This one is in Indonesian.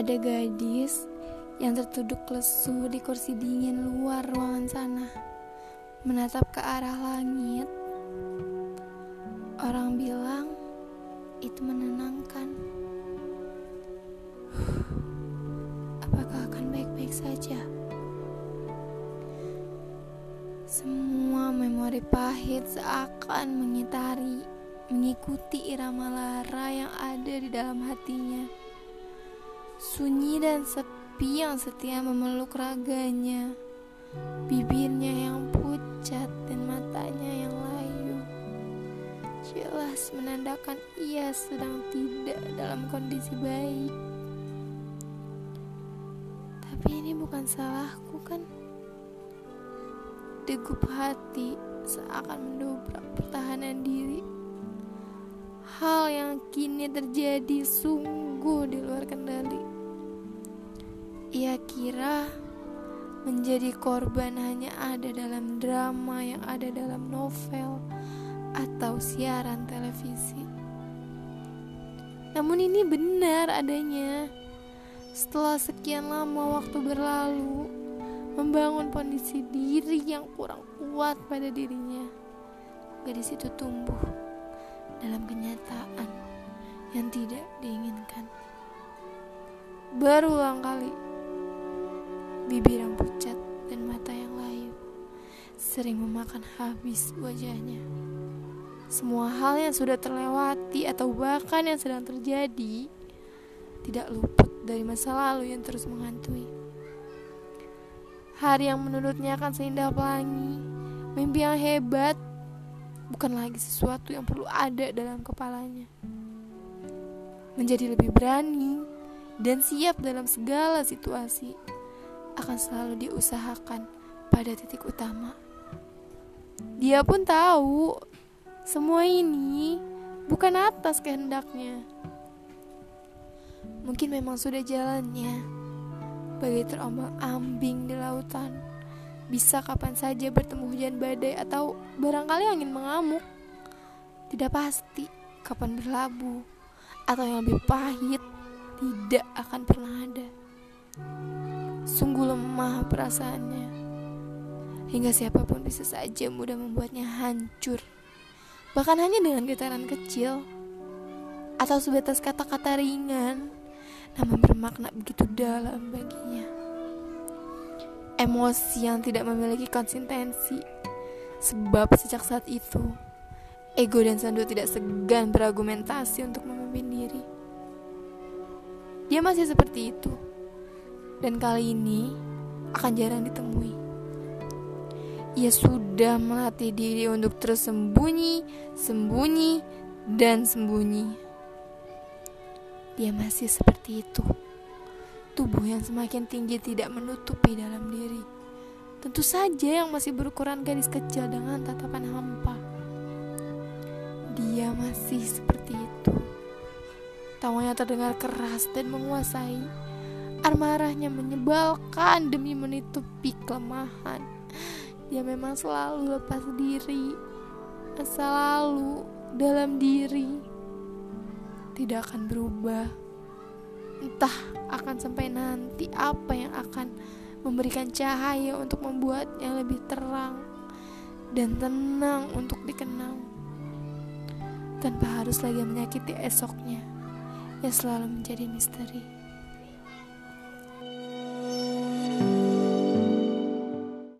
Ada gadis yang tertuduk lesu di kursi dingin luar ruangan sana, menatap ke arah langit. Orang bilang itu menenangkan. Apakah akan baik-baik saja? Semua memori pahit seakan mengitari, mengikuti irama lara yang ada di dalam hatinya. Sunyi dan sepi yang setia memeluk raganya, bibirnya yang pucat dan matanya yang layu. Jelas menandakan ia sedang tidak dalam kondisi baik. Tapi ini bukan salahku kan? Degup hati seakan mendobrak pertahanan diri. Hal yang kini terjadi sungguh di luar kendali. Ia kira menjadi korban hanya ada dalam drama yang ada dalam novel atau siaran televisi. Namun ini benar adanya. Setelah sekian lama waktu berlalu, membangun kondisi diri yang kurang kuat pada dirinya, gadis itu tumbuh dalam kenyataan yang tidak diinginkan. Berulang kali bibir yang pucat dan mata yang layu sering memakan habis wajahnya. Semua hal yang sudah terlewati atau bahkan yang sedang terjadi tidak luput dari masa lalu yang terus menghantui. Hari yang menurutnya akan seindah pelangi, mimpi yang hebat bukan lagi sesuatu yang perlu ada dalam kepalanya. Menjadi lebih berani dan siap dalam segala situasi akan selalu diusahakan pada titik utama. Dia pun tahu semua ini bukan atas kehendaknya. Mungkin memang sudah jalannya, bagai terombang-ambing di lautan. Bisa kapan saja bertemu hujan badai atau barangkali angin mengamuk. Tidak pasti kapan berlabuh atau yang lebih pahit tidak akan pernah ada. Sungguh lemah perasaannya. Hingga siapa pun bisa saja mudah membuatnya hancur. Bahkan hanya dengan getaran kecil atau sebatas kata-kata ringan namun bermakna begitu dalam baginya. Emosi yang tidak memiliki konsistensi sebab sejak saat itu ego dan Sandu tidak segan berargumentasi untuk memimpin diri. Dia masih seperti itu dan kali ini akan jarang ditemui. Ia sudah melatih diri untuk terus sembunyi, sembunyi, dan sembunyi. Dia masih seperti itu. Tubuh yang semakin tinggi tidak menutupi dalam diri. Tentu saja yang masih berukuran gadis kecil dengan tatapan hampa. Dia masih seperti itu. Tawanya terdengar keras dan menguasai Amarahnya menyebalkan demi menutupi kelemahan. Dia memang selalu lepas diri, selalu dalam diri. Tidak akan berubah. Entah akan sampai nanti apa yang akan memberikan cahaya untuk membuat yang lebih terang dan tenang untuk dikenang tanpa harus lagi menyakiti esoknya yang selalu menjadi misteri.